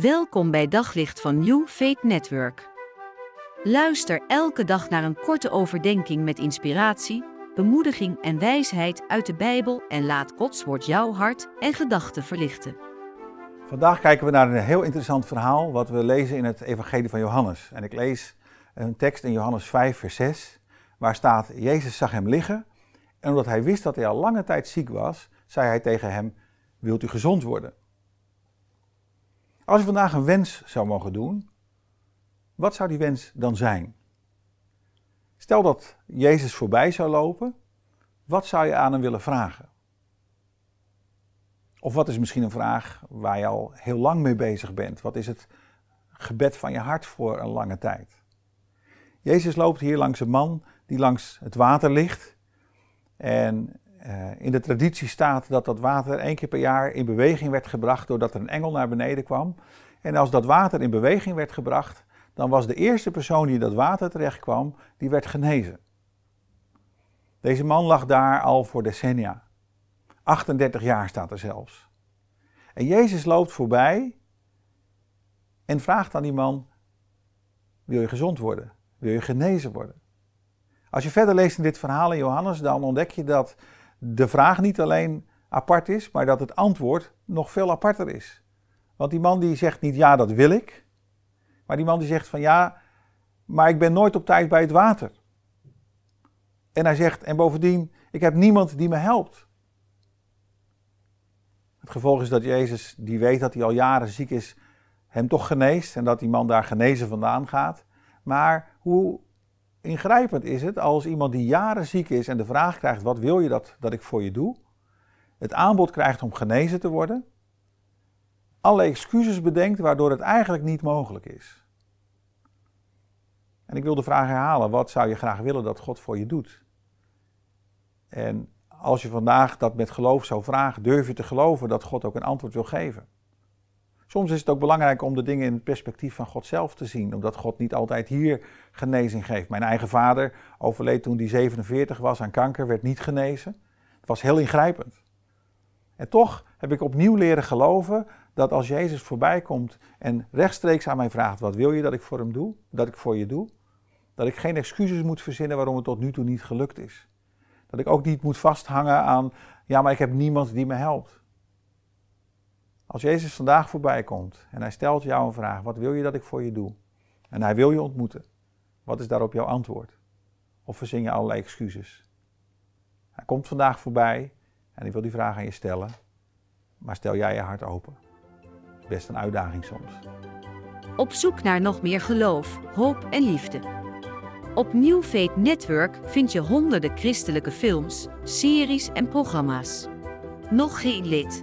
Welkom bij Daglicht van New Faith Network. Luister elke dag naar een korte overdenking met inspiratie, bemoediging en wijsheid uit de Bijbel en laat Gods woord jouw hart en gedachten verlichten. Vandaag kijken we naar een heel interessant verhaal wat we lezen in het Evangelie van Johannes. En ik lees een tekst in Johannes 5, vers 6, waar staat: Jezus zag hem liggen en omdat hij wist dat hij al lange tijd ziek was, zei hij tegen hem: Wilt u gezond worden? Als je vandaag een wens zou mogen doen, wat zou die wens dan zijn? Stel dat Jezus voorbij zou lopen, wat zou je aan hem willen vragen? Of wat is misschien een vraag waar je al heel lang mee bezig bent? Wat is het gebed van je hart voor een lange tijd? Jezus loopt hier langs een man die langs het water ligt. En uh, in de traditie staat dat dat water één keer per jaar in beweging werd gebracht doordat er een engel naar beneden kwam. En als dat water in beweging werd gebracht, dan was de eerste persoon die in dat water terecht kwam, die werd genezen. Deze man lag daar al voor decennia. 38 jaar staat er zelfs. En Jezus loopt voorbij en vraagt aan die man: Wil je gezond worden? Wil je genezen worden? Als je verder leest in dit verhaal in Johannes, dan ontdek je dat de vraag niet alleen apart is, maar dat het antwoord nog veel aparter is. Want die man die zegt niet ja, dat wil ik. Maar die man die zegt van ja, maar ik ben nooit op tijd bij het water. En hij zegt, en bovendien, ik heb niemand die me helpt. Het gevolg is dat Jezus, die weet dat hij al jaren ziek is, hem toch geneest en dat die man daar genezen vandaan gaat. Maar hoe ingrijpend is het als iemand die jaren ziek is en de vraag krijgt: wat wil je dat, dat ik voor je doe? Het aanbod krijgt om genezen te worden. Alle excuses bedenkt waardoor het eigenlijk niet mogelijk is. En ik wil de vraag herhalen: wat zou je graag willen dat God voor je doet? En als je vandaag dat met geloof zou vragen, durf je te geloven dat God ook een antwoord wil geven? Soms is het ook belangrijk om de dingen in het perspectief van God zelf te zien, omdat God niet altijd hier genezing geeft. Mijn eigen vader overleed toen hij 47 was aan kanker, werd niet genezen. Het was heel ingrijpend. En toch heb ik opnieuw leren geloven dat als Jezus voorbij komt en rechtstreeks aan mij vraagt: wat wil je dat ik voor hem doe, dat ik voor je doe, dat ik geen excuses moet verzinnen waarom het tot nu toe niet gelukt is. Dat ik ook niet moet vasthangen aan: ja, maar ik heb niemand die me helpt. Als Jezus vandaag voorbij komt en hij stelt jou een vraag: wat wil je dat ik voor je doe? En hij wil je ontmoeten. Wat is daarop jouw antwoord? Of verzin je allerlei excuses? Hij komt vandaag voorbij en ik wil die vraag aan je stellen. Maar stel jij je hart open. Best een uitdaging soms. Op zoek naar nog meer geloof, hoop en liefde. Op New Network vind je honderden christelijke films, series en programma's. Nog geen lid?